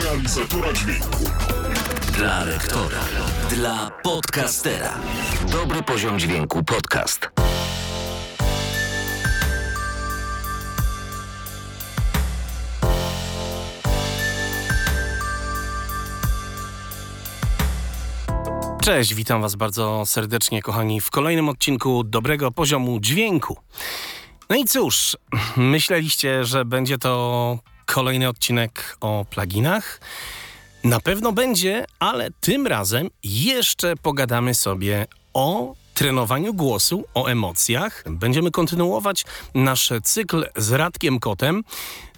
realizatora dźwięku. Dla lektora. Dla podcastera. Dobry poziom dźwięku podcast. Cześć, witam Was bardzo serdecznie, kochani, w kolejnym odcinku dobrego poziomu dźwięku. No i cóż, myśleliście, że będzie to kolejny odcinek o pluginach? Na pewno będzie, ale tym razem jeszcze pogadamy sobie o trenowaniu głosu, o emocjach. Będziemy kontynuować nasz cykl z Radkiem Kotem.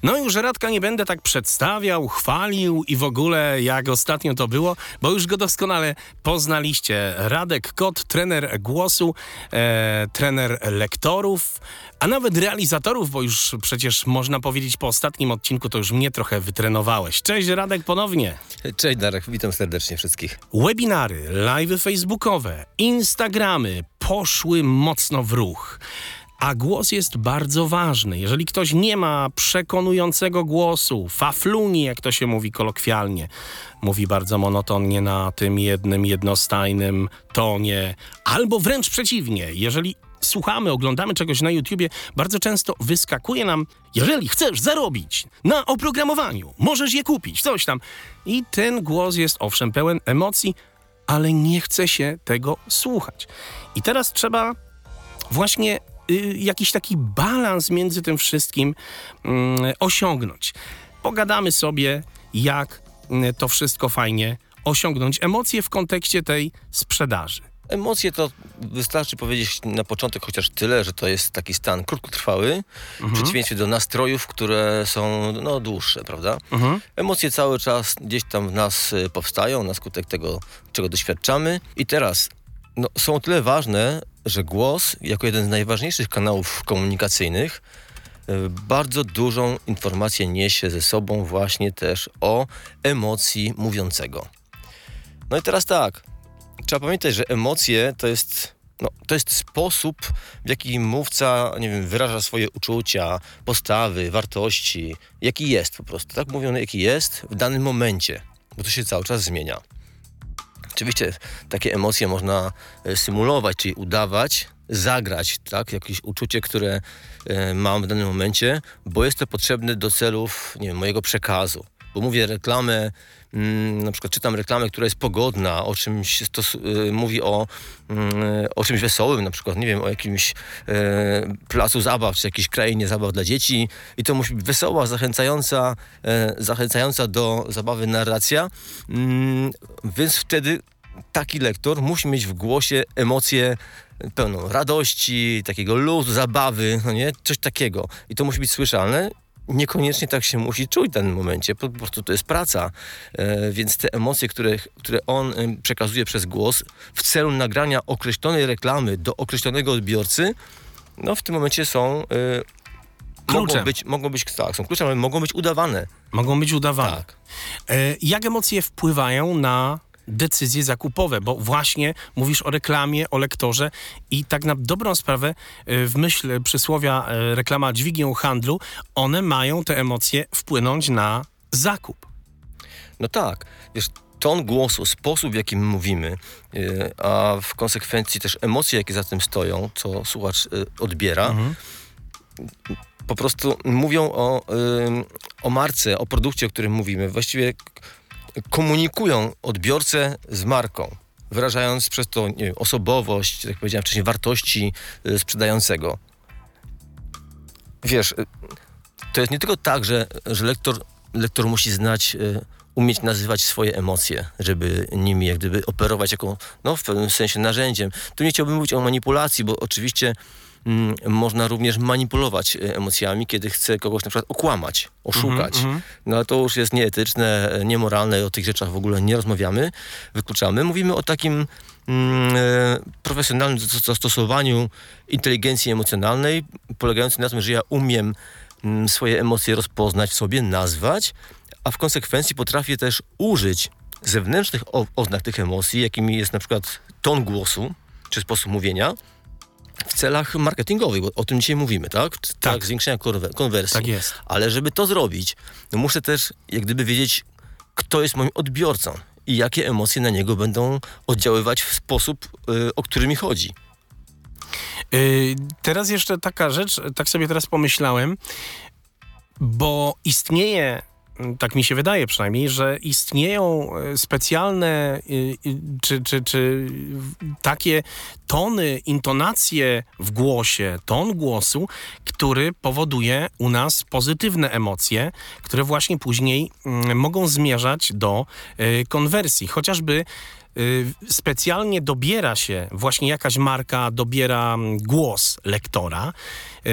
No już Radka nie będę tak przedstawiał, chwalił i w ogóle jak ostatnio to było, bo już go doskonale poznaliście. Radek Kot, trener głosu, e, trener lektorów, a nawet realizatorów, bo już przecież można powiedzieć po ostatnim odcinku to już mnie trochę wytrenowałeś. Cześć Radek ponownie. Cześć Darek, witam serdecznie wszystkich. Webinary, live facebookowe, Instagramy poszły mocno w ruch. A głos jest bardzo ważny. Jeżeli ktoś nie ma przekonującego głosu, fafluni, jak to się mówi kolokwialnie, mówi bardzo monotonnie na tym jednym, jednostajnym tonie, albo wręcz przeciwnie, jeżeli słuchamy, oglądamy czegoś na YouTubie, bardzo często wyskakuje nam, jeżeli chcesz zarobić na oprogramowaniu, możesz je kupić, coś tam. I ten głos jest owszem pełen emocji, ale nie chce się tego słuchać. I teraz trzeba właśnie jakiś taki balans między tym wszystkim y, osiągnąć. Pogadamy sobie, jak y, to wszystko fajnie osiągnąć. Emocje w kontekście tej sprzedaży. Emocje to wystarczy powiedzieć na początek chociaż tyle, że to jest taki stan krótkotrwały, w przeciwieństwie do nastrojów, które są no, dłuższe, prawda? Emocje cały czas gdzieś tam w nas y, powstają na skutek tego, czego doświadczamy. I teraz no, są o tyle ważne, że głos, jako jeden z najważniejszych kanałów komunikacyjnych, y, bardzo dużą informację niesie ze sobą właśnie też o emocji mówiącego. No i teraz tak, trzeba pamiętać, że emocje to jest, no, to jest sposób, w jaki mówca, nie wiem, wyraża swoje uczucia, postawy, wartości, jaki jest po prostu, tak mówiony, jaki jest w danym momencie, bo to się cały czas zmienia. Oczywiście takie emocje można e, symulować, czyli udawać, zagrać, tak, jakieś uczucie, które e, mam w danym momencie, bo jest to potrzebne do celów, nie wiem, mojego przekazu. Bo mówię reklamę, mm, na przykład czytam reklamę, która jest pogodna, o czymś y, mówi o, mm, o czymś wesołym, na przykład, nie wiem, o jakimś e, placu zabaw, czy jakiejś krainie zabaw dla dzieci i to musi być wesoła, zachęcająca, e, zachęcająca do zabawy narracja, mm, więc wtedy taki lektor musi mieć w głosie emocje pełną radości, takiego luzu, zabawy, no nie? Coś takiego. I to musi być słyszalne. Niekoniecznie tak się musi czuć w danym momencie, po, prostu to jest praca. E, więc te emocje, które, które on przekazuje przez głos w celu nagrania określonej reklamy do określonego odbiorcy, no w tym momencie są... E, mogą Kluczem. być, mogą być, tak, są kluczem, ale mogą być udawane. Mogą być udawane. Tak. E, jak emocje wpływają na decyzje zakupowe, bo właśnie mówisz o reklamie, o lektorze i tak na dobrą sprawę e, w myśl przysłowia e, reklama dźwignią handlu, one mają te emocje wpłynąć na zakup. No tak, wiesz, ton głosu, sposób w jakim mówimy, yy, a w konsekwencji też emocje, jakie za tym stoją, co słuchacz odbiera, po prostu mówią o, o marce, o produkcie, o którym mówimy. Właściwie komunikują odbiorcę z marką, wyrażając przez to wiem, osobowość, jak powiedziałem wcześniej, wartości yy, sprzedającego. Wiesz, yy, to jest nie tylko tak, że, że lektor, lektor musi znać, y, umieć nazywać swoje emocje, żeby nimi jak gdyby operować jako, no w pewnym sensie narzędziem. Tu nie chciałbym mówić o manipulacji, bo oczywiście można również manipulować y, emocjami, kiedy chce kogoś na przykład okłamać, oszukać. No ale to już jest nieetyczne, e, niemoralne, o tych rzeczach w ogóle nie rozmawiamy, wykluczamy. Mówimy o takim mm, e, profesjonalnym zas- zastosowaniu inteligencji emocjonalnej, polegającej na tym, że ja umiem mm, swoje emocje rozpoznać w sobie, nazwać, a w konsekwencji potrafię też użyć zewnętrznych oznak tych emocji, jakimi jest na przykład ton głosu czy sposób mówienia, w celach marketingowych, bo o tym dzisiaj mówimy, tak? Celach Tak. zwiększenia konwersji. Tak jest. Ale żeby to zrobić, no muszę też jak gdyby wiedzieć kto jest moim odbiorcą i jakie emocje na niego będą oddziaływać w sposób, y, o który mi chodzi. Yy, teraz jeszcze taka rzecz, tak sobie teraz pomyślałem, bo istnieje tak mi się wydaje przynajmniej, że istnieją e, specjalne czy, czy, czy takie tony, intonacje w głosie, ton głosu, który powoduje u nas pozytywne emocje, które właśnie później mogą zmierzać do e, konwersji. Chociażby specjalnie dobiera się, właśnie jakaś marka dobiera mm, głos lektora y,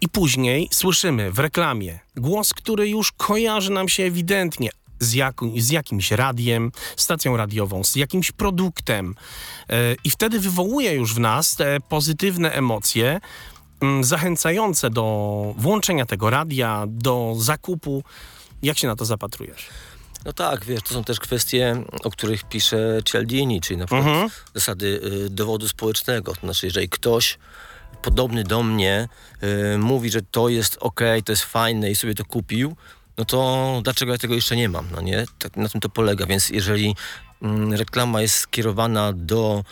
i później słyszymy w reklamie głos, który już kojarzy nam się ewidentnie z, jak, z jakimś radiem, stacją radiową, z jakimś produktem y, i wtedy wywołuje już w nas te pozytywne emocje, mm, zachęcające do włączenia tego radia, do zakupu. Jak się na to zapatrujesz? No tak, wiesz, to są też kwestie, o których pisze Cialdini, czyli na przykład mhm. zasady y, dowodu społecznego. To znaczy, jeżeli ktoś podobny do mnie y, mówi, że to jest ok, to jest fajne i sobie to kupił, no to dlaczego ja tego jeszcze nie mam, no nie? Tak, na tym to polega, więc jeżeli y, reklama jest skierowana do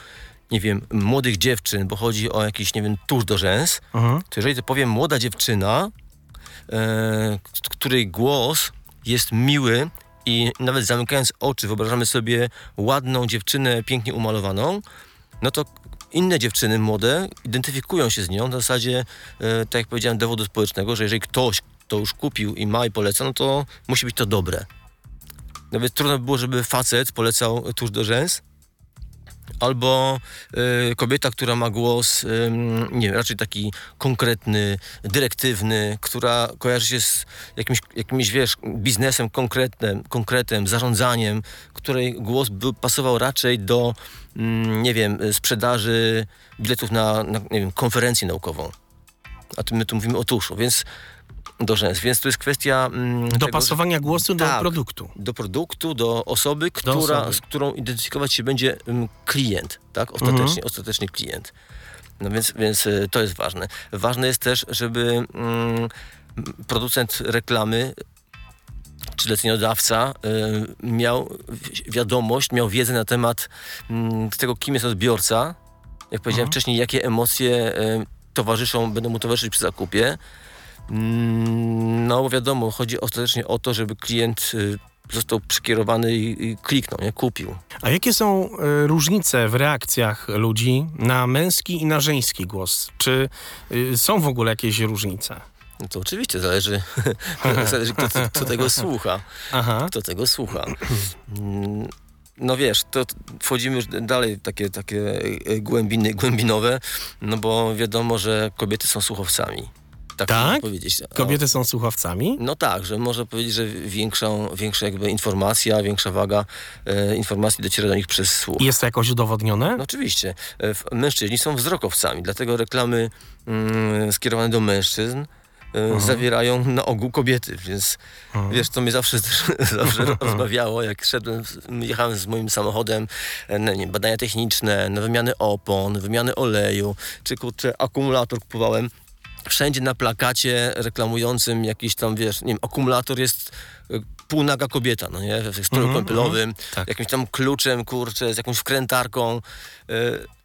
nie wiem, młodych dziewczyn, bo chodzi o jakiś, nie wiem, tusz do rzęs, mhm. to jeżeli to powiem młoda dziewczyna, e, której głos jest miły, i nawet zamykając oczy, wyobrażamy sobie ładną dziewczynę, pięknie umalowaną, no to inne dziewczyny młode identyfikują się z nią. Na zasadzie, e, tak jak powiedziałem, dowodu społecznego, że jeżeli ktoś to już kupił i ma i poleca, no to musi być to dobre. Nawet trudno by było, żeby facet polecał tuż do rzęs, albo y, kobieta, która ma głos, y, nie wiem, raczej taki konkretny, dyrektywny, która kojarzy się z jakimś, jakimś wiesz, biznesem konkretnym, konkretem, zarządzaniem, której głos by pasował raczej do, y, nie wiem, sprzedaży biletów na, na wiem, konferencję naukową. A my tu mówimy o tuszu, więc do rzęs, więc to jest kwestia... Mm, Dopasowania tego, głosu do tak, produktu. Do produktu, do osoby, która, do osoby. z którą identyfikować się będzie mm, klient, tak? Ostatecznie, mhm. ostatecznie klient. No więc, więc y, to jest ważne. Ważne jest też, żeby mm, producent reklamy czy zleceniodawca y, miał wiadomość, miał wiedzę na temat y, tego, kim jest odbiorca. Jak powiedziałem mhm. wcześniej, jakie emocje y, towarzyszą, będą mu towarzyszyć przy zakupie Mm, no wiadomo, chodzi ostatecznie o to, żeby klient y, został przekierowany i, kliknął, nie? Kupił. A jakie są y, różnice w reakcjach ludzi na męski i na żeński głos? Czy y, są w ogóle jakieś różnice? No to oczywiście zależy, zależy kto, kto, tego słucha. Aha. Kto tego słucha. Mm, no wiesz, to wchodzimy już dalej takie, takie głębiny, głębinowe, no bo wiadomo, że kobiety są słuchowcami. Tak, tak? powiedzieć. Kobiety są słuchawcami? No tak, że można powiedzieć, że większą, większa jakby informacja, większa waga e, informacji dociera do nich przez słuch. Jest to jakoś udowodnione? No oczywiście. E, mężczyźni są wzrokowcami, dlatego reklamy mm, skierowane do mężczyzn e, zawierają na ogół kobiety, więc wiesz, to mnie zawsze, zawsze rozbawiało, jak szedłem, jechałem z moim samochodem e, na nie, badania techniczne, na wymiany opon, wymiany oleju, czy kurczę, akumulator kupowałem, wszędzie na plakacie reklamującym jakiś tam, wiesz, nie wiem, akumulator jest e, półnaga kobieta, no nie, w stroju mm, kąpielowym, mm, tak. jakimś tam kluczem, kurczę, z jakąś wkrętarką. E,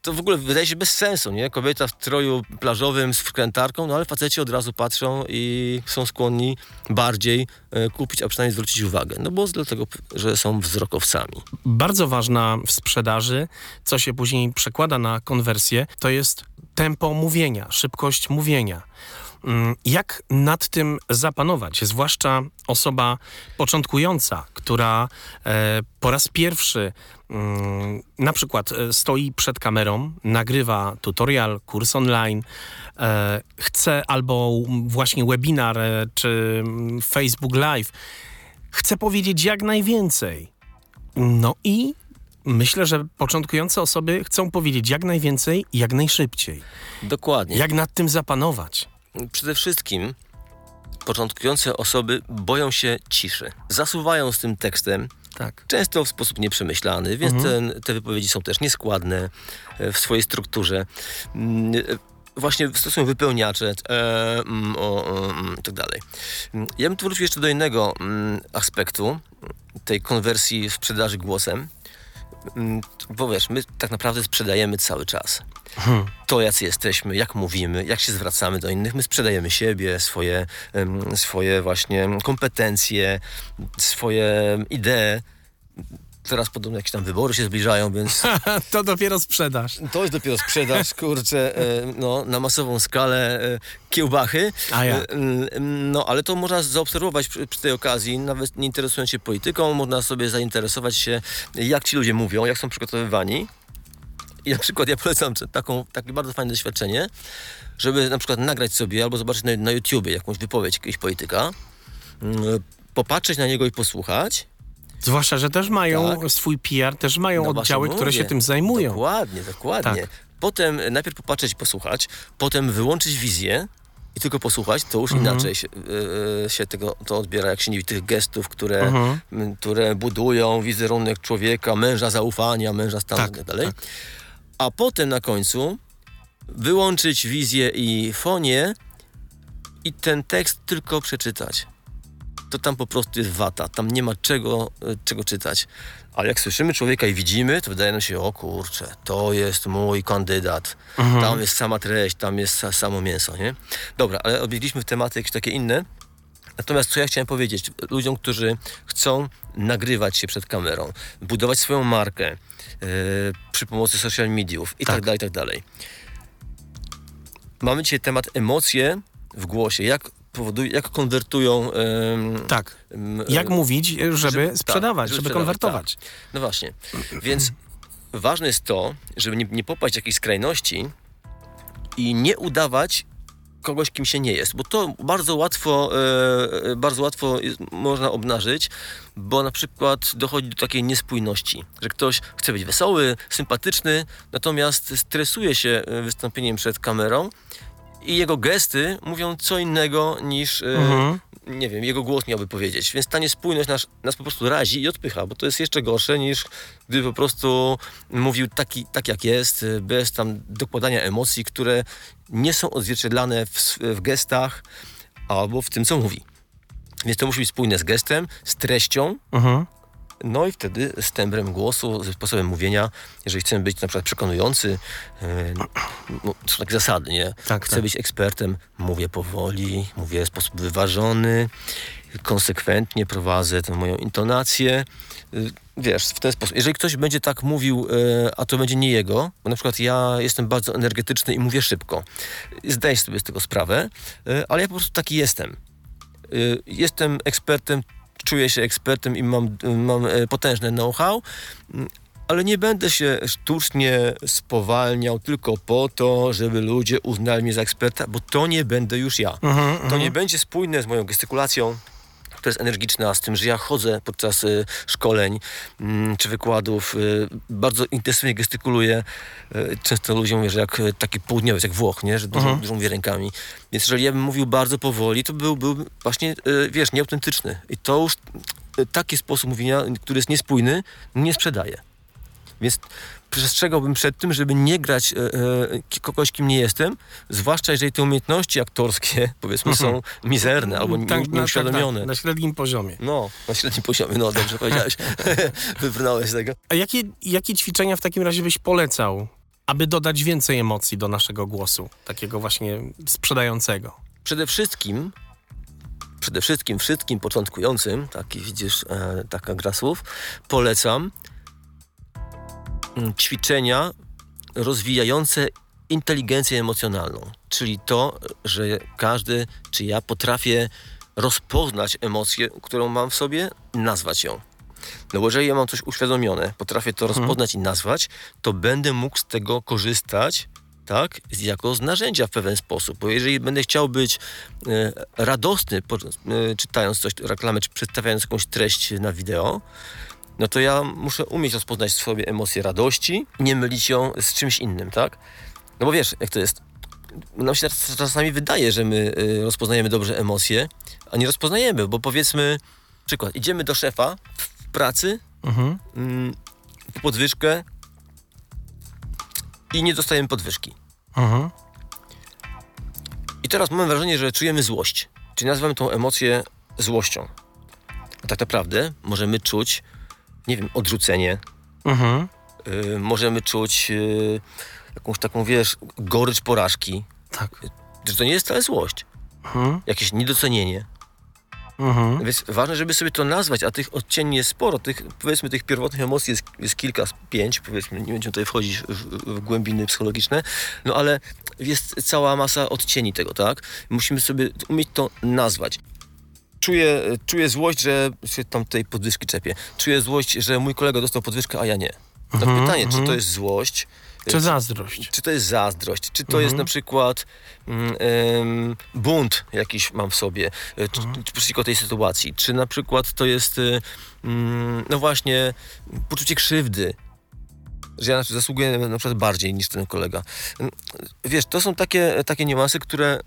to w ogóle wydaje się bez sensu, nie? Kobieta w stroju plażowym z wkrętarką, no ale faceci od razu patrzą i są skłonni bardziej e, kupić, a przynajmniej zwrócić uwagę. No bo dlatego, że są wzrokowcami. Bardzo ważna w sprzedaży, co się później przekłada na konwersję, to jest tempo mówienia, szybkość mówienia. Mm, jak nad tym zapanować? Zwłaszcza osoba początkująca, która e, po raz pierwszy mm, na przykład e, stoi przed kamerą, nagrywa tutorial, kurs online, e, chce albo właśnie webinar czy mm, Facebook Live, chce powiedzieć jak najwięcej. No i Myślę, że początkujące osoby chcą powiedzieć jak najwięcej i jak najszybciej. Dokładnie. Jak nad tym zapanować? Przede wszystkim początkujące osoby boją się ciszy. Zasuwają z tym tekstem, tak. Często w sposób nieprzemyślany, więc mhm. te, te, wypowiedzi są też nieskładne e, w swojej strukturze. Mm, e, właśnie stosują wypełniacze e, mm, o, mm, tak dalej. Ja bym tu wrócił jeszcze do innego aspektu, tej konwersji sprzedaży głosem, bo wiesz, my tak naprawdę sprzedajemy cały czas. To, jacy jesteśmy, jak mówimy, jak się zwracamy do innych, my sprzedajemy siebie, swoje, swoje właśnie kompetencje, swoje idee. Teraz podobno jakieś tam wybory się zbliżają, więc to dopiero sprzedaż. to jest dopiero sprzedaż, kurczę, e, no, na masową skalę e, kiełbachy. A ja. E, No, ale to można zaobserwować przy, przy tej okazji, nawet nie interesując się polityką, można sobie zainteresować się, jak ci ludzie mówią, jak są przygotowywani. I na przykład ja polecam taką, takie bardzo fajne doświadczenie, żeby na przykład nagrać sobie albo zobaczyć na, na YouTubie jakąś wypowiedź jakiegoś polityka, popatrzeć na niego i posłuchać, Zwłaszcza, że też mają Tak. swój PR, też mają No oddziały, które się tym zajmują. Dokładnie, dokładnie. Tak. Potem najpierw popatrzeć i posłuchać, potem wyłączyć wizję i tylko posłuchać, to już Mhm. inaczej się, e, się tego to odbiera, jak się nie widzi tych gestów, które, Mhm. m, które budują wizerunek człowieka, męża zaufania, męża stanu Tak, i tak dalej. tak. A potem na końcu wyłączyć wizję i fonię i ten tekst tylko przeczytać. To tam po prostu jest wata, tam nie ma czego, e, czego czytać. Ale jak słyszymy człowieka i widzimy, to wydaje nam się, o kurczę, to jest mój kandydat. Tam jest sama treść, tam jest sa- samo mięso, nie? Dobra, ale obiegliśmy w tematy jakieś takie inne. Natomiast co ja chciałem powiedzieć ludziom, którzy chcą nagrywać się przed kamerą, budować swoją markę e, przy pomocy social mediów i tak. Tak. dalej, i tak dalej. Mamy dzisiaj temat emocje w głosie, jak powodują, jak konwertują em, Tak. em, Jak mówić, żeby, żeby- tak, sprzedawać, żeby żeby, konwertować. no właśnie. Więc ważne jest to, żeby nie, nie popaść w jakieś skrajności i nie udawać kogoś, kim się nie jest, bo to bardzo łatwo, e, bardzo łatwo można obnażyć, bo na przykład dochodzi do takiej niespójności, że ktoś chce być wesoły, sympatyczny, natomiast stresuje się e, wystąpieniem przed kamerą i jego gesty mówią co innego niż, e, Mhm. nie wiem, jego głos miałby powiedzieć. Więc ta niespójność nas, nas po prostu razi i odpycha, bo to jest jeszcze gorsze niż gdyby po prostu mówił taki, tak jak jest, y, bez tam dokładania emocji, które nie są odzwierciedlane w, s- w gestach albo w tym, co mówi. Więc to musi być spójne z gestem, z treścią, Mhm. No i wtedy z tembrem głosu, ze sposobem mówienia, jeżeli chcemy być na przykład przekonujący, e, no, to są takie zasady, nie? Tak, Chcę tak. być ekspertem, mówię powoli, mówię w sposób wyważony, konsekwentnie prowadzę tę moją intonację. Y, Wiesz, w ten sposób. Jeżeli ktoś będzie tak mówił, e, a to będzie nie jego, bo na przykład ja jestem bardzo energetyczny i mówię szybko, zdaję sobie z tego sprawę, e, ale ja po prostu taki jestem. Jestem ekspertem, czuję się ekspertem i mam, mam e, potężne know-how, mm, ale nie będę się sztucznie spowalniał tylko po to, żeby ludzie uznali mnie za eksperta, bo to nie będę już ja. Mhm, To nie będzie spójne z moją gestykulacją, która jest energiczna, z tym, że ja chodzę podczas y, szkoleń mm, czy wykładów, y, bardzo intensywnie gestykuluję. Y, często ludzie mówią, że jak taki południowiec, jak Włoch, nie? że dużo, dużo mówię rękami. Więc jeżeli ja bym mówił bardzo powoli, to był, był właśnie, wiesz, nieautentyczny. I to już taki sposób mówienia, który jest niespójny, nie sprzedaje. Więc przestrzegałbym przed tym, żeby nie grać e, e, kogoś, kim nie jestem, zwłaszcza jeżeli te umiejętności aktorskie, powiedzmy, są mizerne albo Tak, na- nieuświadomione. Tak, tak, na średnim poziomie. No, na średnim poziomie, no dobrze powiedziałeś. Wybrnąłeś z tego. A jakie, jakie ćwiczenia w takim razie byś polecał, aby dodać więcej emocji do naszego głosu, takiego właśnie sprzedającego? Przede wszystkim, przede wszystkim wszystkim początkującym, taki widzisz, e, taka gra słów, polecam ćwiczenia rozwijające inteligencję emocjonalną. Czyli to, że każdy, czy ja potrafię rozpoznać emocję, którą mam w sobie, nazwać ją. No bo jeżeli ja mam coś uświadomione, potrafię to rozpoznać i nazwać, to będę mógł z tego korzystać, tak, jako z narzędzia w pewien sposób. Bo jeżeli będę chciał być e, radosny, po, e, czytając coś, reklamę, czy przedstawiając jakąś treść na wideo, no to ja muszę umieć rozpoznać w sobie emocję radości, nie mylić ją z czymś innym, tak? No bo wiesz, jak to jest. Nam się czas- czasami wydaje, że my y, rozpoznajemy dobrze emocje, a nie rozpoznajemy, bo powiedzmy, przykład, idziemy do szefa w pracy, Mhm. mm, po podwyżkę i nie dostajemy podwyżki. Mhm. I teraz mamy wrażenie, że czujemy złość. Czyli nazywamy tą emocję złością. A tak naprawdę możemy czuć, nie wiem, odrzucenie, Mhm. y, możemy czuć y, jakąś taką, wiesz, gorycz porażki. Tak. Że to nie jest wcale złość. Mhm. Jakieś niedocenienie. Mhm. Więc ważne, żeby sobie to nazwać, a tych odcieni jest sporo. Tych, powiedzmy, tych pierwotnych emocji jest, jest kilka, pięć, powiedzmy, nie będziemy tutaj wchodzić w, w głębiny psychologiczne, no ale jest cała masa odcieni tego, tak? Musimy sobie umieć to nazwać. Czuję, czuję złość, że się tam tej podwyżki czepię. Czuję złość, że mój kolega dostał podwyżkę, a ja nie. No Mhm, pytanie, czy to jest złość, Czy zazdrość? czy to jest zazdrość, czy to jest na przykład mm, bunt jakiś mam w sobie, e, czy przeciwko tej sytuacji, czy na przykład to jest e, mm, no właśnie poczucie krzywdy, że ja zasługuję na przykład bardziej niż ten kolega. Wiesz, to są takie, takie niuanse, które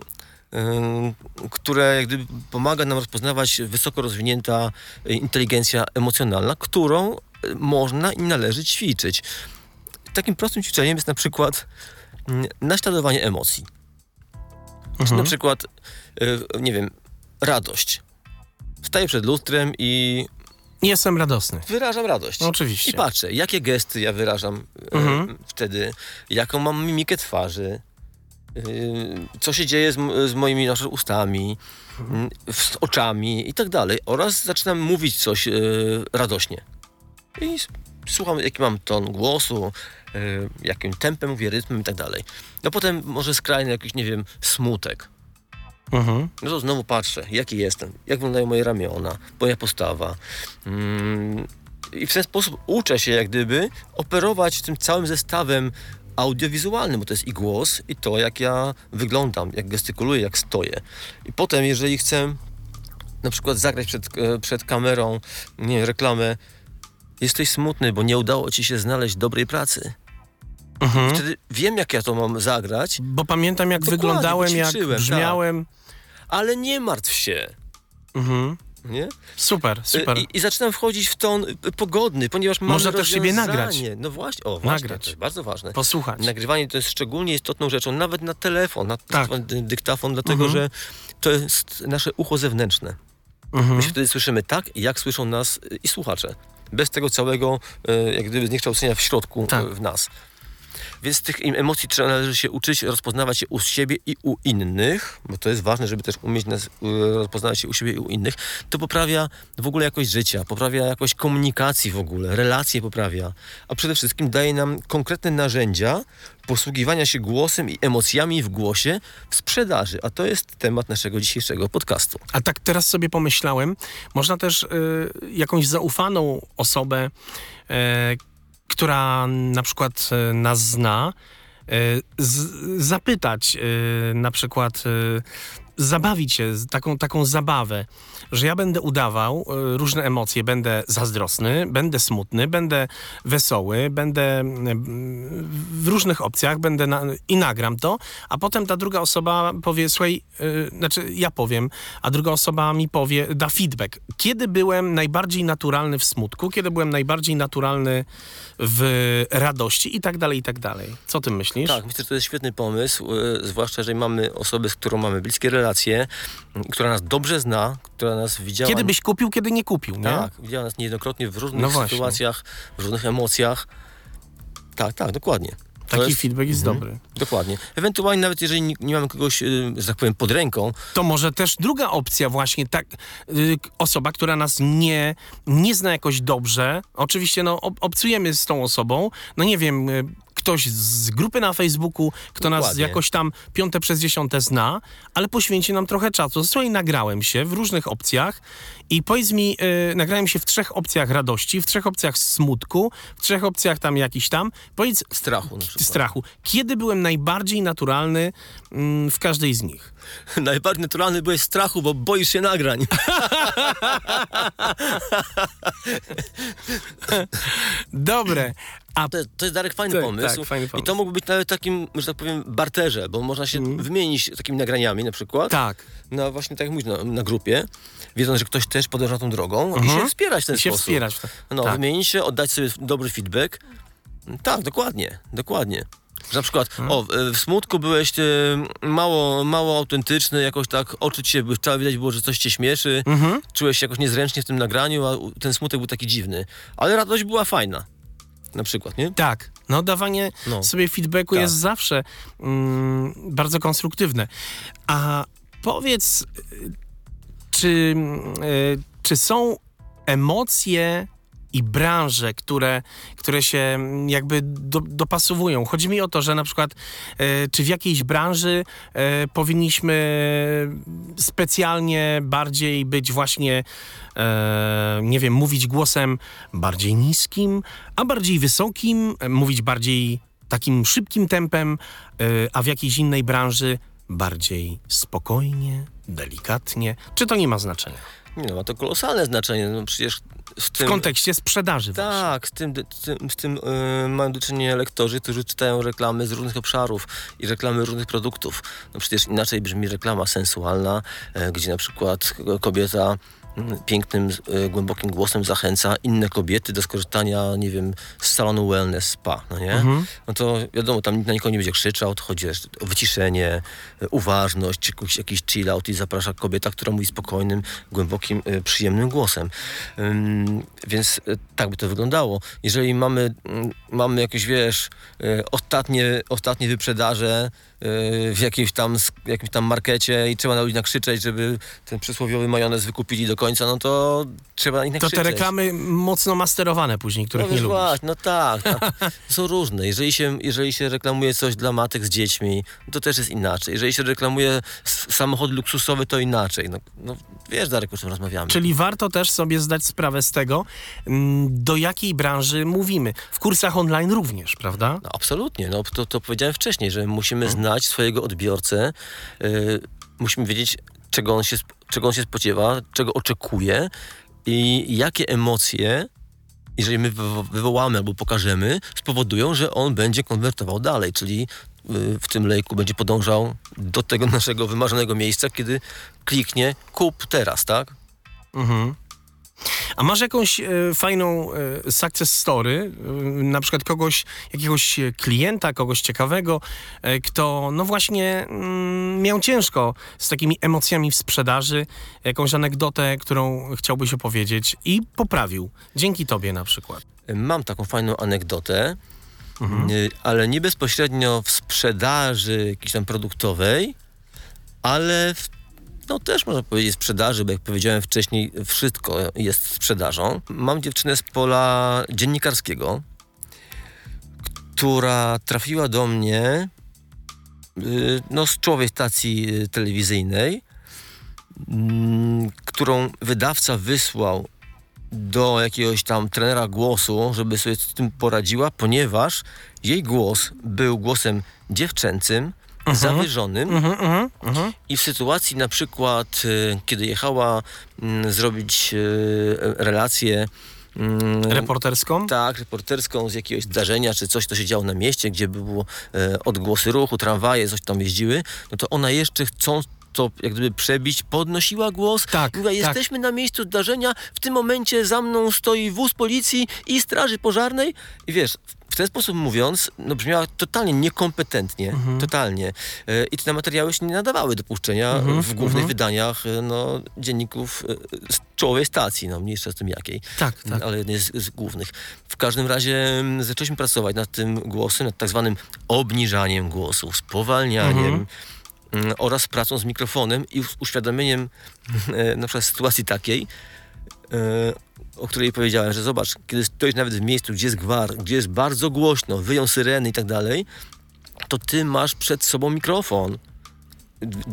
które jak gdyby pomaga nam rozpoznawać wysoko rozwinięta e, inteligencja emocjonalna, którą e, można i należy ćwiczyć. Takim prostym ćwiczeniem jest na przykład mm, naśladowanie emocji. Czy Mhm. na przykład, y, nie wiem, radość. Wstaję przed lustrem i Jestem radosny. wyrażam radość. No, oczywiście. I patrzę, jakie gesty ja wyrażam Mhm. wtedy, jaką mam mimikę twarzy, co się dzieje z, z moimi na przykład ustami, y, z oczami i tak dalej. Oraz zaczynam mówić coś y, radośnie. I słucham, jaki mam ton głosu, y, jakim tempem mówię, rytmem i tak dalej. No potem może skrajny jakiś, nie wiem, smutek. Mhm. No to znowu patrzę, jaki jestem, jak wyglądają moje ramiona, moja postawa. Mm, I w ten sposób uczę się jak gdyby operować tym całym zestawem audiowizualnym, bo to jest i głos, i to, jak ja wyglądam, jak gestykuluję, jak stoję. I potem, jeżeli chcę na przykład zagrać przed, e, przed kamerą, nie wiem, reklamę, jesteś smutny, bo nie udało ci się znaleźć dobrej pracy. Mhm. Wtedy wiem, jak ja to mam zagrać, Bo pamiętam, jak Dokładnie, wyglądałem, jak tak. brzmiałem. ale nie martw się, Mhm. Nie? Super, super. I, I zaczynam wchodzić w ton y, pogodny, ponieważ mamy Można też siebie nagrać. No właśnie, o właśnie, Nagrać. to jest bardzo ważne. Posłuchać. Nagrywanie to jest szczególnie istotną rzeczą, nawet na telefon, na Tak. dy- dyktafon, dlatego Mhm. że to jest nasze ucho zewnętrzne. Mhm. My się wtedy słyszymy tak, jak słyszą nas y, i słuchacze. Bez tego całego, jak gdyby, zniekształcenia w środku Tak. w nas. Więc tych emocji trzeba należy się uczyć, rozpoznawać je u siebie i u innych, bo to jest ważne, żeby też umieć nas, rozpoznawać się u siebie i u innych. To poprawia w ogóle jakość życia, poprawia jakość komunikacji w ogóle, relacje poprawia, a przede wszystkim daje nam konkretne narzędzia posługiwania się głosem i emocjami w głosie w sprzedaży, a to jest temat naszego dzisiejszego podcastu. A tak teraz sobie pomyślałem, można też y, jakąś zaufaną osobę, y, która na przykład y, nas zna, y, z, zapytać y, na przykład, zabawić się, taką, taką zabawę, że ja będę udawał y, różne emocje, będę zazdrosny, będę smutny, będę wesoły, będę w różnych opcjach, będę na, i nagram to, a potem ta druga osoba powie, słuchaj, y, znaczy ja powiem, a druga osoba mi powie, da feedback. Kiedy byłem najbardziej naturalny w smutku, kiedy byłem najbardziej naturalny w radości i tak dalej, i tak dalej. Co ty myślisz? Tak, myślę, że to jest świetny pomysł, y, zwłaszcza jeżeli mamy osobę, z którą mamy bliskie relacje, y, która nas dobrze zna, która nas widziała... Kiedy byś kupił, kiedy nie kupił, nie? Tak, widziała nas niejednokrotnie w różnych No sytuacjach, w różnych emocjach. Tak, tak, dokładnie. To Taki jest- feedback jest Mhm. dobry. Dokładnie. Ewentualnie nawet jeżeli nie, nie mamy kogoś, y, że tak powiem, pod ręką, To może też druga opcja właśnie, tak, y, osoba, która nas nie, nie zna jakoś dobrze, oczywiście no, ob, obcujemy z tą osobą, no nie wiem, y, ktoś z grupy na Facebooku, kto nas Dokładnie. jakoś tam piąte przez dziesiąte zna, ale poświęci nam trochę czasu. Słuchaj, nagrałem się w różnych opcjach i powiedz mi, y, nagrałem się w trzech opcjach radości, w trzech opcjach smutku, w trzech opcjach tam jakiś tam. Powiedz, strachu na przykład. strachu. Kiedy byłem najbardziej naturalny mm, w każdej z nich? Najbardziej naturalny byłeś strachu, bo boisz się nagrań. Dobre. A To, to jest Darek fajny Tak, pomysł. tak, fajny I pomysł. to mógłby być nawet takim, że tak powiem, barterze, bo można się wymienić takimi nagraniami na przykład. tak. Na właśnie tak jak mówisz, na, na grupie, wiedząc, że ktoś też podąża tą drogą i Mhm. się wspierać w ten I się sposób. wspierać. No, tak. wymienić się, oddać sobie dobry feedback. Tak, dokładnie, dokładnie. Na przykład, Hmm. o, w smutku byłeś e, mało, mało autentyczny, jakoś tak oczy ci się błyszczały, widać było, że coś cię śmieszy, Mhm. czułeś się jakoś niezręcznie w tym nagraniu, a ten smutek był taki dziwny. Ale radość była fajna. Na przykład, nie? Tak, no dawanie No. sobie feedbacku Tak. jest zawsze mm, bardzo konstruktywne. A powiedz, y, czy, y, czy są emocje i branże, które, które się jakby do, dopasowują. Chodzi mi o to, że na przykład e, czy w jakiejś branży e, powinniśmy specjalnie bardziej być właśnie, e, nie wiem, mówić głosem bardziej niskim, a bardziej wysokim, e, mówić bardziej takim szybkim tempem, e, a w jakiejś innej branży bardziej spokojnie, delikatnie. Czy to nie ma znaczenia? No, ma to kolosalne znaczenie. No przecież w W tym... kontekście sprzedaży. właśnie. Tak, z tym, z tym, z tym yy, mają do czynienia lektorzy, którzy czytają reklamy z różnych obszarów i reklamy różnych produktów. No przecież inaczej brzmi reklama sensualna, e, gdzie na przykład kobieta pięknym, e, głębokim głosem zachęca inne kobiety do skorzystania, nie wiem, z salonu wellness spa, no nie? No to wiadomo, tam nikt na nikogo nie będzie krzyczał, to chodzi o wyciszenie, e, uważność, jakiś, jakiś chill out i zaprasza kobieta, która mówi spokojnym, głębokim, e, przyjemnym głosem. Więc tak by to wyglądało. Jeżeli mamy, mm, mamy jakieś, wiesz, ostatnie, ostatnie wyprzedaże w jakimś tam, jakimś tam markecie i trzeba na ludzi nakrzyczeć, żeby ten przysłowiowy majonez wykupili do końca, no to trzeba na nich To te reklamy mocno masterowane później, których No nie lubisz. właśnie, no tak, tak. Są różne. Jeżeli się, jeżeli się reklamuje coś dla matek z dziećmi, to też jest inaczej. Jeżeli się reklamuje samochód luksusowy, to inaczej. No, no wiesz, Darek, o czym rozmawiamy. Czyli warto też sobie zdać sprawę z tego, mm, do jakiej branży mówimy. W kursach online również, prawda? No, absolutnie. No, to, to powiedziałem wcześniej, że musimy znać swojego odbiorcę, y, musimy wiedzieć, czego on, się, czego on się spodziewa, czego oczekuje i jakie emocje, jeżeli my wywo- wywołamy albo pokażemy, spowodują, że on będzie konwertował dalej, czyli y, w tym lejku będzie podążał do tego naszego wymarzonego miejsca, kiedy kliknie kup teraz, tak? Mhm. A masz jakąś e, fajną e, success story, e, na przykład kogoś, jakiegoś e, klienta, kogoś ciekawego, e, kto no właśnie mm, miał ciężko z takimi emocjami w sprzedaży, jakąś anegdotę, którą chciałbyś opowiedzieć i poprawił. Dzięki tobie na przykład. Mam taką fajną anegdotę, y, ale nie bezpośrednio w sprzedaży jakiejś tam produktowej, ale w, no też można powiedzieć sprzedaży, bo jak powiedziałem wcześniej, wszystko jest sprzedażą. Mam dziewczynę z pola dziennikarskiego, która trafiła do mnie y, no, z czołowej stacji y, telewizyjnej, mm, którą wydawca wysłał do jakiegoś tam trenera głosu, żeby sobie z tym poradziła, ponieważ jej głos był głosem dziewczęcym, Mhm, mhm, mhm. i w sytuacji na przykład, y, kiedy jechała mm, zrobić y, relację mm, Reporterską? tak, reporterską z jakiegoś zdarzenia, czy coś, co się działo na mieście, gdzie było e, odgłosy ruchu, tramwaje, coś tam jeździły, no to ona jeszcze chcąc to jak gdyby przebić, podnosiła głos. Tak, Mówiła, tak. jesteśmy na miejscu zdarzenia, w tym momencie za mną stoi wóz policji i straży pożarnej. I wiesz, w ten sposób mówiąc, no brzmiała totalnie niekompetentnie, Mhm. totalnie. E, I te materiały się nie nadawały do puszczenia Mhm, w głównych wydaniach e, no, dzienników e, z czołowej stacji, no mniejsza z tym jakiej Tak, tak. ale jednej z, z głównych. W każdym razie mm, zaczęliśmy pracować nad tym głosem, nad tak zwanym obniżaniem głosu, spowalnianiem Mhm. mm, oraz pracą z mikrofonem i uświadomieniem e, na przykład sytuacji takiej, e, o której powiedziałem, że zobacz, kiedy stoisz nawet w miejscu, gdzie jest gwar, gdzie jest bardzo głośno, wyją syreny i tak dalej, to ty masz przed sobą mikrofon.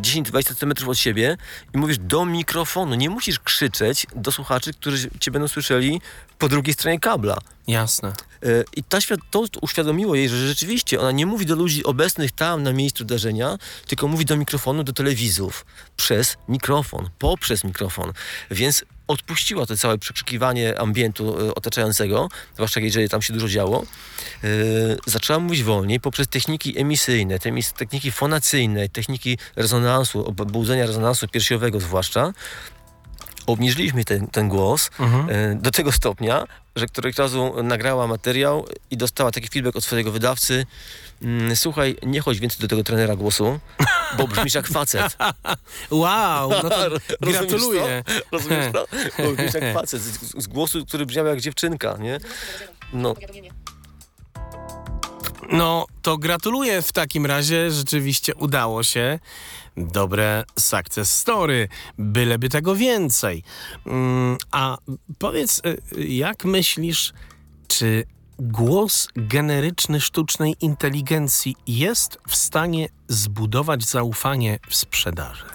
10-20 cm od siebie i mówisz do mikrofonu. Nie musisz krzyczeć do słuchaczy, którzy cię będą słyszeli po drugiej stronie kabla. Jasne. E, I ta świad- to uświadomiło jej, że rzeczywiście ona nie mówi do ludzi obecnych tam na miejscu zdarzenia, tylko mówi do mikrofonu, do telewizów. Przez mikrofon, poprzez mikrofon. Więc odpuściła to całe przekrzykiwanie ambientu e, otaczającego, zwłaszcza jeżeli tam się dużo działo. E, zaczęła mówić wolniej poprzez techniki emisyjne, techniki fonacyjne, techniki rezonansu, obudzenia rezonansu piersiowego zwłaszcza obniżyliśmy ten, ten głos e, do tego stopnia, że któregoś razu nagrała materiał i dostała taki feedback od swojego wydawcy. Mm, słuchaj, nie chodź więcej do tego trenera głosu, bo brzmisz jak facet. Wow, no to Rozumiesz gratuluję. to? Rozumiesz to? Bo brzmisz jak facet, z, z głosu, który brzmiał jak dziewczynka, nie? No, No, to gratuluję w takim razie. Rzeczywiście udało się. Dobre success story. Byleby tego więcej. Mm, A powiedz, y, jak myślisz, czy głos generyczny sztucznej inteligencji jest w stanie zbudować zaufanie w sprzedaży?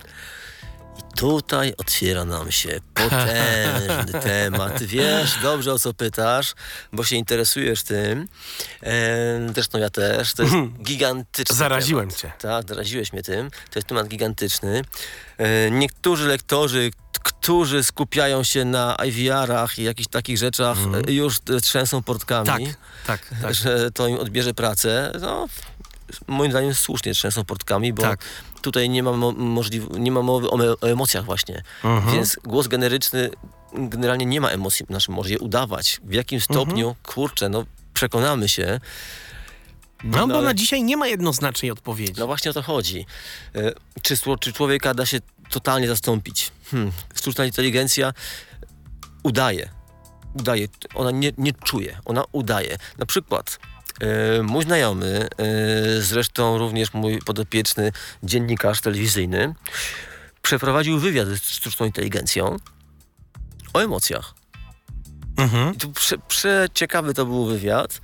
Tutaj otwiera nam się potężny temat. Wiesz dobrze o co pytasz, bo się interesujesz tym. E, zresztą ja też. To jest gigantyczny Zaraziłem temat. cię. Tak, zaraziłeś mnie tym. To jest temat gigantyczny. E, niektórzy lektorzy, którzy skupiają się na IVR-ach i jakichś takich rzeczach, e, już trzęsą portkami. Tak, tak, tak. że to im odbierze pracę. No, moim zdaniem słusznie trzęsą portkami, bo Tak. Tutaj nie ma, mo- możliw- nie ma mowy o, emocjach właśnie. Mhm. Więc głos generyczny generalnie nie ma emocji, znaczy może je udawać. W jakim stopniu, Mhm. kurczę, no przekonamy się. No, bo ale- na dzisiaj nie ma jednoznacznej odpowiedzi. no właśnie o to chodzi. E, Czy, czy człowieka da się totalnie zastąpić? Hmm. Sztuczna inteligencja udaje. Udaje. Ona nie, nie czuje. Ona udaje. Na przykład mój znajomy, e, zresztą również mój podopieczny dziennikarz telewizyjny, przeprowadził wywiad z sztuczną inteligencją o emocjach. Mhm. I tu prze, przeciekawy to był wywiad,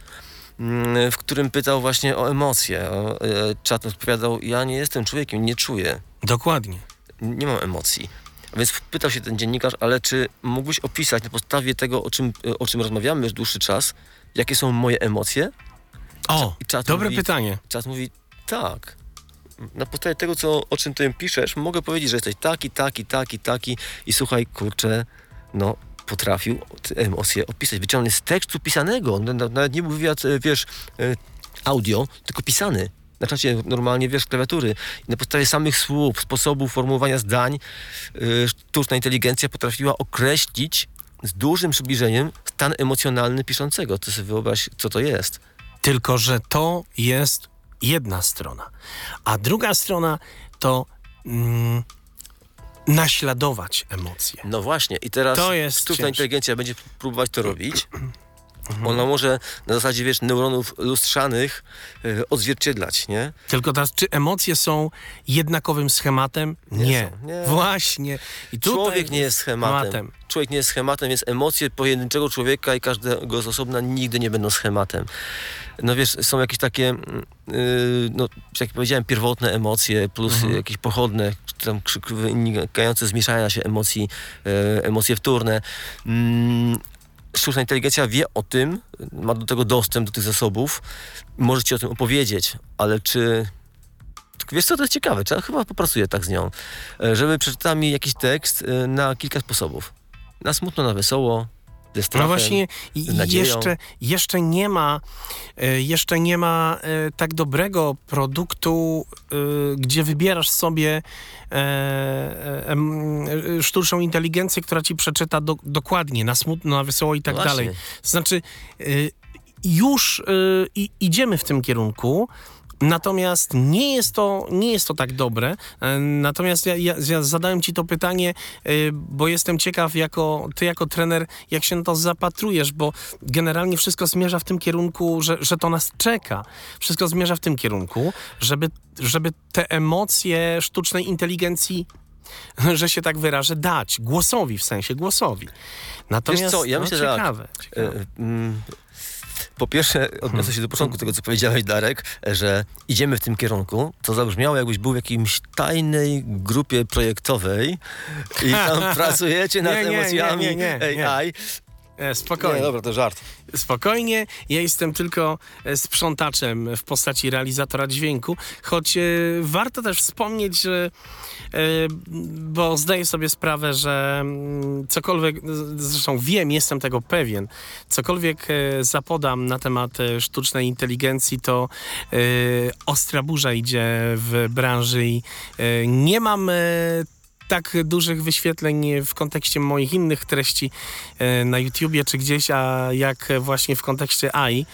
mm, w którym pytał właśnie o emocje. E, Czat odpowiadał, ja nie jestem człowiekiem, nie czuję, Dokładnie. nie mam emocji. Więc pytał się ten dziennikarz, ale czy mógłbyś opisać na podstawie tego, o czym, o czym rozmawiamy już dłuższy czas, jakie są moje emocje? O, czat dobre mówi- pytanie. Czas mówi, tak. Na podstawie tego, co, o czym ty piszesz, mogę powiedzieć, że jesteś taki, taki, taki, taki i słuchaj, kurczę, no potrafił emocje opisać, wyciągnąć z tekstu pisanego. Nawet nie był wywiad, e, wiesz, e, audio, tylko pisany. Na czacie normalnie, wiesz, klawiatury. I na podstawie samych słów, sposobów formułowania zdań e, sztuczna inteligencja potrafiła określić z dużym przybliżeniem stan emocjonalny piszącego. To sobie wyobraź, co to jest. Tylko, że to jest jedna strona. A druga strona to mm, naśladować emocje. No właśnie, i teraz To jest sztuczna ciężkie. inteligencja będzie próbować to robić. Ona może na zasadzie, wiesz, neuronów lustrzanych e, odzwierciedlać, nie? Tylko teraz, czy emocje są jednakowym schematem? Nie Nie. nie. Właśnie. I Człowiek nie jest schematem. Człowiek nie jest schematem, więc emocje pojedynczego człowieka i każdego z osobna nigdy nie będą schematem. No wiesz, są jakieś takie, yy, no, jak powiedziałem, pierwotne emocje plus Mhm. jakieś pochodne, tam wynikające z mieszania się emocji, e, emocje wtórne. Mm, sztuczna inteligencja wie o tym, ma do tego dostęp, do tych zasobów, może ci o tym opowiedzieć, ale czy... Wiesz co, to jest ciekawe, ja chyba popracuję tak z nią, e, żeby przeczytała mi jakiś tekst e, na kilka sposobów. Na smutno, na wesoło, ze strachem. No właśnie jeszcze, jeszcze nie ma e, jeszcze nie ma e, tak dobrego produktu, e, gdzie wybierasz sobie sztuczną inteligencję, która ci przeczyta do, dokładnie na smutno, na wesoło i tak No dalej. Znaczy już idziemy w tym kierunku. Natomiast nie jest to, nie jest to tak dobre. E, Natomiast ja, ja, ja zadałem ci to pytanie, e, bo jestem ciekaw, jako ty jako trener, jak się na to zapatrujesz, bo generalnie wszystko zmierza w tym kierunku, że, że to nas czeka. Wszystko zmierza w tym kierunku, żeby, żeby te emocje sztucznej inteligencji że się tak wyrażę, dać głosowi, w sensie głosowi. Natomiast Wiesz co, ja no, myślę, że tak. ciekawe, ciekawe. E, mm, Po pierwsze, odniosę się do początku tego, co powiedziałeś, Darek, że idziemy w tym kierunku. To zabrzmiało, jakbyś był w jakimś tajnej grupie projektowej i tam pracujecie nad Nie, emocjami nie, nie. AI. E, Spokojnie. Nie, dobra, to żart. Spokojnie, ja jestem tylko e, sprzątaczem w postaci realizatora dźwięku, choć e, warto też wspomnieć, że bo zdaję sobie sprawę, że mm, cokolwiek, zresztą wiem, jestem tego pewien, cokolwiek zapodam na temat sztucznej inteligencji, to ostra burza idzie w branży i nie mam tak dużych wyświetleń w kontekście moich innych treści e, na YouTubie czy gdzieś, a jak właśnie w kontekście AI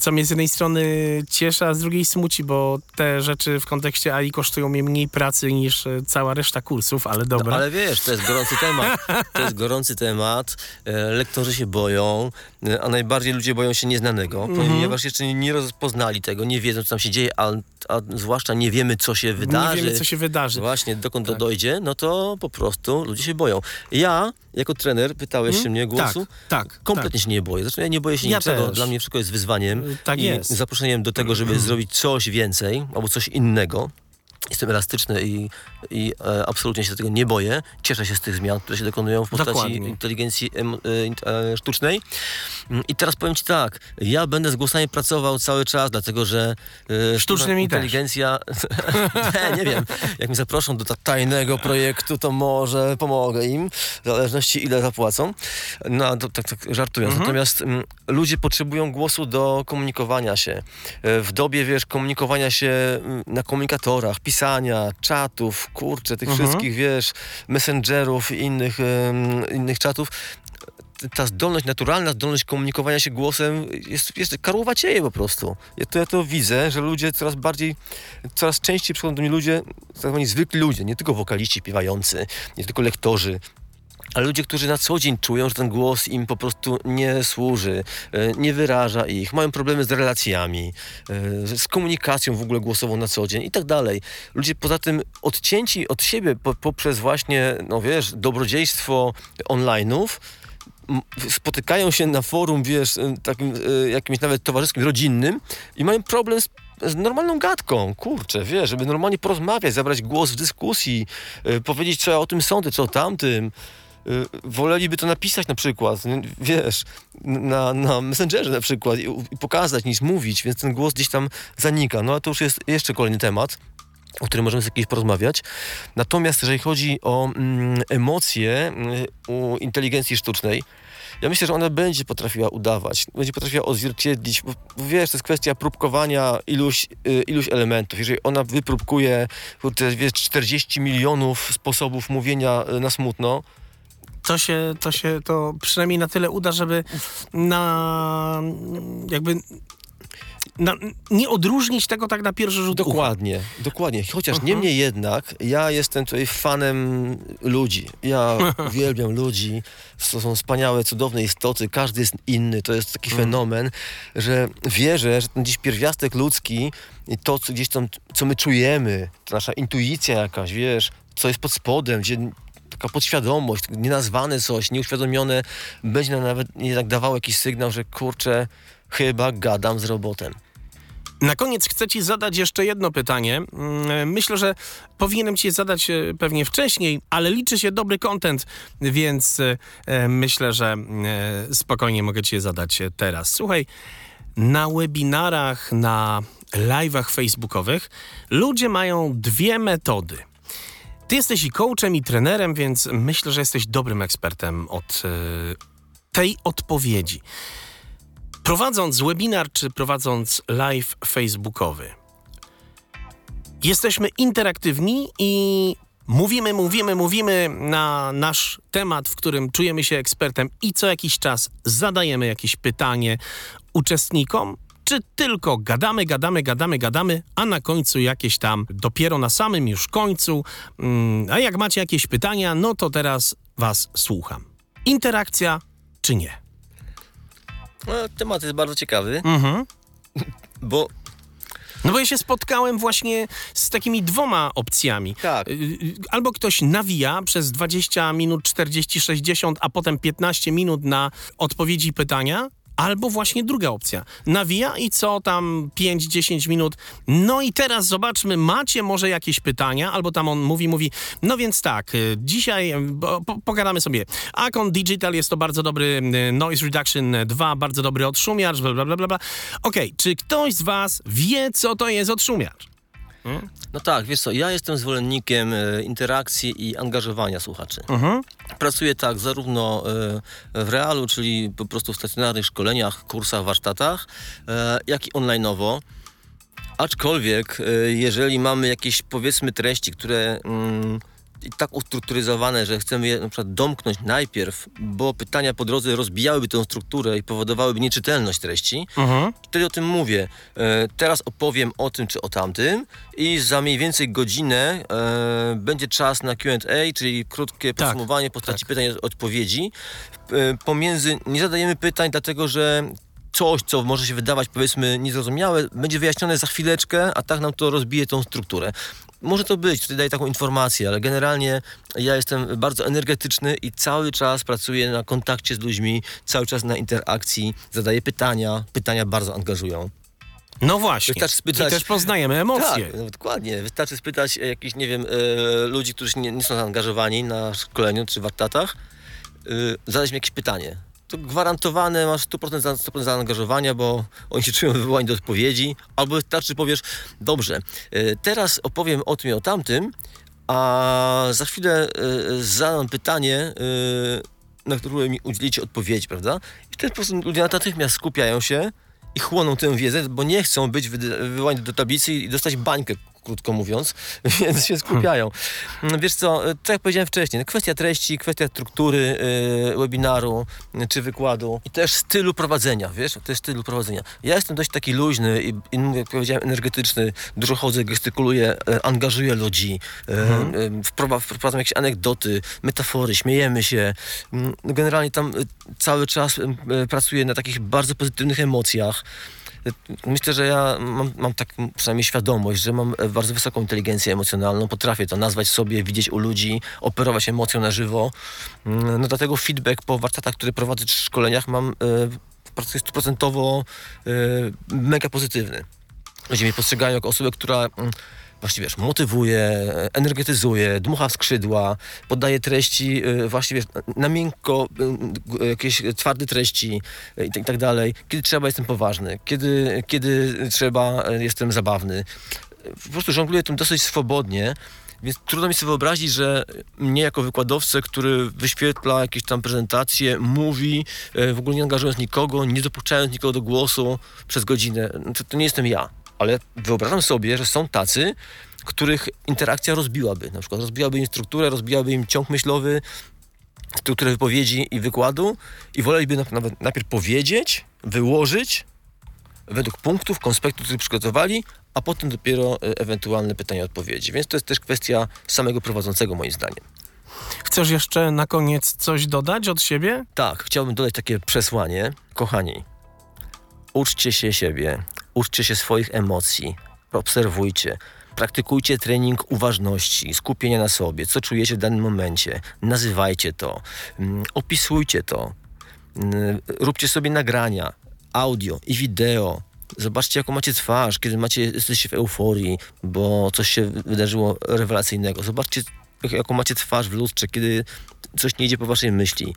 co mnie z jednej strony cieszy, a z drugiej smuci, bo te rzeczy w kontekście AI kosztują mnie mniej pracy niż e, cała reszta kursów, ale dobra. No, ale wiesz, to jest gorący temat. To jest gorący temat. E, lektorzy się boją, e, a najbardziej ludzie boją się nieznanego, mm -hmm. ponieważ jeszcze nie rozpoznali tego, nie wiedzą, co tam się dzieje, a, a zwłaszcza nie wiemy, co się wydarzy. Nie wiemy, co się wydarzy. Właśnie, dokąd tak. to dojdzie, no to po prostu ludzie się boją. Ja, jako trener, pytałeś hmm? się mnie głosu. Tak, tak. Kompletnie tak. się nie boję. Zresztą ja nie boję się ja niczego. Też. Dla mnie wszystko jest wyzwaniem. Tak i jest. Zaproszeniem do tego, żeby zrobić coś więcej albo coś innego. Jestem elastyczny i, i e, absolutnie się tego nie boję. Cieszę się z tych zmian, które się dokonują w postaci Dokładnie. inteligencji e, e, sztucznej. Mm, I teraz powiem Ci tak, ja będę z głosami pracował cały czas, dlatego że e, Sztucznymi inteligencja... nie, nie wiem, jak mnie zaproszą do tajnego projektu, to może pomogę im, w zależności ile zapłacą. No, to, tak, tak żartując. Mhm. Natomiast m, mm, ludzie potrzebują głosu do komunikowania się. E, w dobie, wiesz, komunikowania się mm, na komunikatorach, pisania, czatów, kurczę, tych mhm. wszystkich, wiesz, messengerów i innych, um, innych czatów, ta zdolność, naturalna zdolność komunikowania się głosem jest, jest karłowacieje po prostu. Ja to, ja to widzę, że ludzie coraz bardziej, coraz częściej przychodzą do mnie ludzie, tak zwani zwykli ludzie, nie tylko wokaliści śpiewający, nie tylko lektorzy, ale ludzie, którzy na co dzień czują, że ten głos im po prostu nie służy, e, nie wyraża ich, mają problemy z relacjami, e, z komunikacją w ogóle głosową na co dzień i tak dalej. Ludzie poza tym odcięci od siebie poprzez właśnie, no wiesz, dobrodziejstwo online'ów, spotykają się na forum, wiesz, e, takim jakimś nawet towarzyskim, rodzinnym i mają problem z z normalną gadką, kurczę, wiesz, żeby normalnie porozmawiać, zabrać głos w dyskusji, powiedzieć, co ja o tym sądzę, co o tamtym. Y, woleliby to napisać na przykład, wiesz, na, na Messengerze na przykład i, i, pokazać niż mówić, więc ten głos gdzieś tam zanika. No a to już jest jeszcze kolejny temat o którym możemy sobie kiedyś porozmawiać. Natomiast jeżeli chodzi o mm, emocje y, u inteligencji sztucznej, ja myślę, że ona będzie potrafiła udawać, będzie potrafiła odzwierciedlić, bo, wiesz, to jest kwestia próbkowania iluś, y, iluś elementów. Jeżeli ona wypróbkuje wiesz, 40 milionów sposobów mówienia y, na smutno, to się, to się to przynajmniej na tyle uda, żeby na jakby na, nie odróżnić tego tak na pierwszy rzut Dokładnie, ucha. dokładnie. Chociaż uh -huh. niemniej jednak ja jestem tutaj fanem ludzi. Ja uwielbiam ludzi. To są wspaniałe, cudowne istoty. Każdy jest inny. To jest taki uh mhm. -huh. fenomen, że wierzę, że ten dziś pierwiastek ludzki i to, co gdzieś tam, co my czujemy, nasza intuicja jakaś, wiesz, co jest pod spodem, gdzie taka podświadomość, nienazwane coś, nieuświadomione, będzie nam nawet jednak dawało jakiś sygnał, że kurczę, chyba gadam z robotem. Na koniec chcę Ci zadać jeszcze jedno pytanie. Mm, myślę, że powinienem Ci zadać e, pewnie wcześniej, ale liczy się dobry content, więc e, myślę, że e, spokojnie mogę Ci je zadać teraz. Słuchaj, na webinarach, na live'ach facebookowych ludzie mają dwie metody – ty jesteś i coachem, i trenerem, więc myślę, że jesteś dobrym ekspertem od y, tej odpowiedzi. Prowadząc webinar czy prowadząc live facebookowy, jesteśmy interaktywni i mówimy, mówimy, mówimy na nasz temat, w którym czujemy się ekspertem i co jakiś czas zadajemy jakieś pytanie uczestnikom, czy tylko gadamy, gadamy, gadamy, gadamy, a na końcu jakieś tam, dopiero na samym już końcu. Mm, a jak macie jakieś pytania, no to teraz Was słucham. Interakcja czy nie? No, temat jest bardzo ciekawy, mhm. bo no bo ja się spotkałem właśnie z takimi dwoma opcjami. Tak. Y, y, albo ktoś nawija przez 20 minut, 40, 60, a potem 15 minut na odpowiedzi pytania, Albo właśnie druga opcja. Nawija i co tam 5-10 minut. No i teraz zobaczmy, macie może jakieś pytania, albo tam on mówi, mówi, no więc tak, y, dzisiaj y, po, pogadamy sobie. Acon Digital jest to bardzo dobry y, Noise Reduction 2, bardzo dobry odszumiacz, bla bla bla bla. Okej, okay, czy ktoś z was wie, co to jest odszumiacz? Hmm? No tak, wiesz co, ja jestem zwolennikiem e, interakcji i angażowania słuchaczy. Mhm. Pracuję tak zarówno e, w realu, czyli po prostu w stacjonarnych szkoleniach, kursach, warsztatach, e, jak i online'owo. Aczkolwiek, jeżeli mamy jakieś powiedzmy treści, które mm, i tak ustrukturyzowane, że chcemy je na przykład domknąć najpierw, bo pytania po drodze rozbijałyby tę strukturę i powodowałyby nieczytelność treści, Mhm. wtedy o tym mówię. E, teraz opowiem o tym czy o tamtym i za mniej więcej godzinę e, będzie czas na Q&A, czyli krótkie Tak, podsumowanie w postaci tak. pytań i odpowiedzi. E, pomiędzy, nie zadajemy pytań, dlatego że coś, co może się wydawać powiedzmy niezrozumiałe, będzie wyjaśnione za chwileczkę, a tak nam to rozbije tą strukturę. Może to być, tutaj daję taką informację, ale generalnie ja jestem bardzo energetyczny i cały czas pracuję na kontakcie z ludźmi, cały czas na interakcji, zadaję pytania, pytania bardzo angażują. No właśnie. Wystarczy spytać- I też poznajemy emocje. Tak, no, dokładnie. Wystarczy spytać jakichś, nie wiem, e, ludzi, którzy nie, nie są zaangażowani na szkoleniu czy warsztatach, e, zadać mi jakieś pytanie. To gwarantowane masz 100%, za- 100% zaangażowania, bo oni się czują wywołani do odpowiedzi. Albo wystarczy powiesz, dobrze, e, teraz opowiem o tym i o tamtym, a za chwilę e, zadam pytanie, e, na które mi udzielicie odpowiedzi, prawda? I w ten sposób ludzie natychmiast skupiają się i chłoną tę wiedzę, bo nie chcą być wywołani do tablicy i dostać bańkę, krótko mówiąc, więc się skupiają. Wiesz co, e, tak jak powiedziałem wcześniej, no kwestia treści, kwestia struktury e, webinaru e, czy wykładu i też stylu prowadzenia, wiesz, też stylu prowadzenia. Ja jestem dość taki luźny i, i jak powiedziałem, energetyczny, dużo chodzę, gestykuluję, angażuję ludzi, wprowa- wprowadzam jakieś anegdoty, metafory, śmiejemy się. Mm, no Generalnie tam cały czas pracuję na takich bardzo pozytywnych emocjach. Myślę, że ja mam, mam tak przynajmniej świadomość, że mam e, bardzo wysoką inteligencję emocjonalną, potrafię to nazwać sobie, widzieć u ludzi, operować emocją na żywo. Mm, No dlatego feedback po warsztatach, które prowadzę czy szkoleniach mam e, praktycznie stuprocentowo e, mega pozytywny. Ludzie mnie postrzegają jako osobę, która mm, właściwie wiesz, motywuje, energetyzuje, dmucha w skrzydła, podaje treści e, właśnie wiesz, na miękko, e, g- jakieś twarde treści i tak- i tak dalej. Kiedy trzeba jestem poważny, kiedy, kiedy trzeba jestem zabawny. Po prostu żongluję tym dosyć swobodnie. Więc trudno mi sobie wyobrazić, że mnie jako wykładowcę, który wyświetla jakieś tam prezentacje, mówi, w ogóle nie angażując nikogo, nie dopuszczając nikogo do głosu przez godzinę, to, to nie jestem ja. Ale wyobrażam sobie, że są tacy, których interakcja rozbiłaby. Na przykład rozbiłaby im strukturę, rozbiłaby im ciąg myślowy, strukturę wypowiedzi i wykładu i woleliby na- nawet najpierw powiedzieć, wyłożyć według punktów, konspektu, które przygotowali, a potem dopiero e, ewentualne pytania, odpowiedzi. Więc to jest też kwestia samego prowadzącego moim zdaniem. Chcesz jeszcze na koniec coś dodać od siebie? Tak, chciałbym dodać takie przesłanie. Kochani, uczcie się siebie, uczcie się swoich emocji, obserwujcie, praktykujcie trening uważności, skupienia na sobie, co czujecie w danym momencie, nazywajcie to, mm, opisujcie to, mm, róbcie sobie nagrania, audio i wideo. Zobaczcie, jaką macie twarz, kiedy macie, jesteście w euforii, bo coś się wydarzyło rewelacyjnego. Zobaczcie, jak- jaką macie twarz w lustrze, kiedy coś nie idzie po waszej myśli.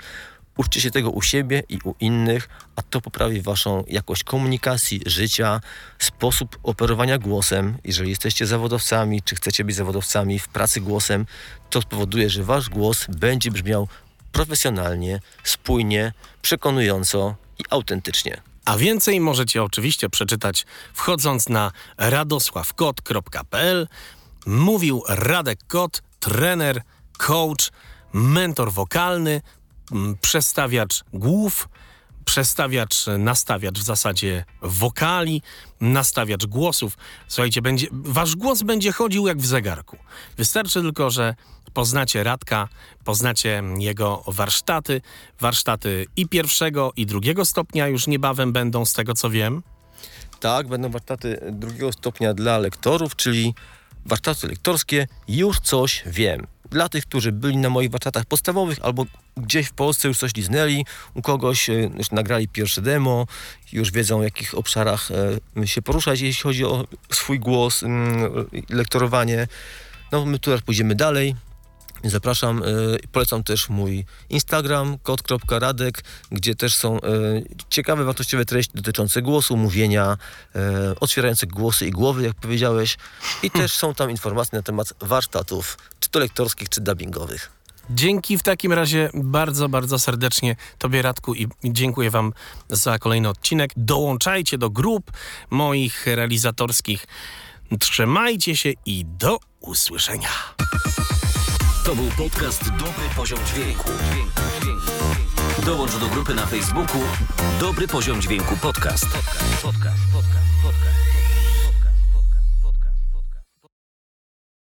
Uczcie się tego u siebie i u innych, a to poprawi waszą jakość komunikacji, życia, sposób operowania głosem. Jeżeli jesteście zawodowcami, czy chcecie być zawodowcami w pracy głosem, to spowoduje, że wasz głos będzie brzmiał profesjonalnie, spójnie, przekonująco i autentycznie. A więcej możecie oczywiście przeczytać wchodząc na radosławkot.pl. Mówił Radek Kot, trener, coach, mentor wokalny, przestawiacz głów, przestawiacz, nastawiacz w zasadzie wokali, nastawiacz głosów. Słuchajcie, będzie, wasz głos będzie chodził jak w zegarku. Wystarczy tylko, że poznacie Radka, poznacie jego warsztaty. Warsztaty i pierwszego, i drugiego stopnia już niebawem będą, z tego co wiem. Tak, będą warsztaty drugiego stopnia dla lektorów, czyli warsztaty lektorskie Już coś wiem. Dla tych, którzy byli na moich warsztatach podstawowych albo gdzieś w Polsce już coś liznęli, u kogoś e, już nagrali pierwsze demo, już wiedzą w jakich obszarach e, się poruszać, jeśli chodzi o swój głos, mm, lektorowanie. No my teraz pójdziemy dalej. Zapraszam, e, polecam też mój Instagram, kod.radek, gdzie też są e, ciekawe, wartościowe treści dotyczące głosu, mówienia, e, otwierające głosy i głowy, jak powiedziałeś. I też są tam informacje na temat warsztatów, czy to lektorskich, czy dubbingowych. Dzięki w takim razie bardzo, bardzo serdecznie Tobie, Radku, i dziękuję Wam za kolejny odcinek. Dołączajcie do grup moich realizatorskich. Trzymajcie się i do usłyszenia. To był podcast Dobry Poziom Dźwięku. Dołącz do grupy na Facebooku Dobry Poziom Dźwięku Podcast. podcast, podcast, podcast.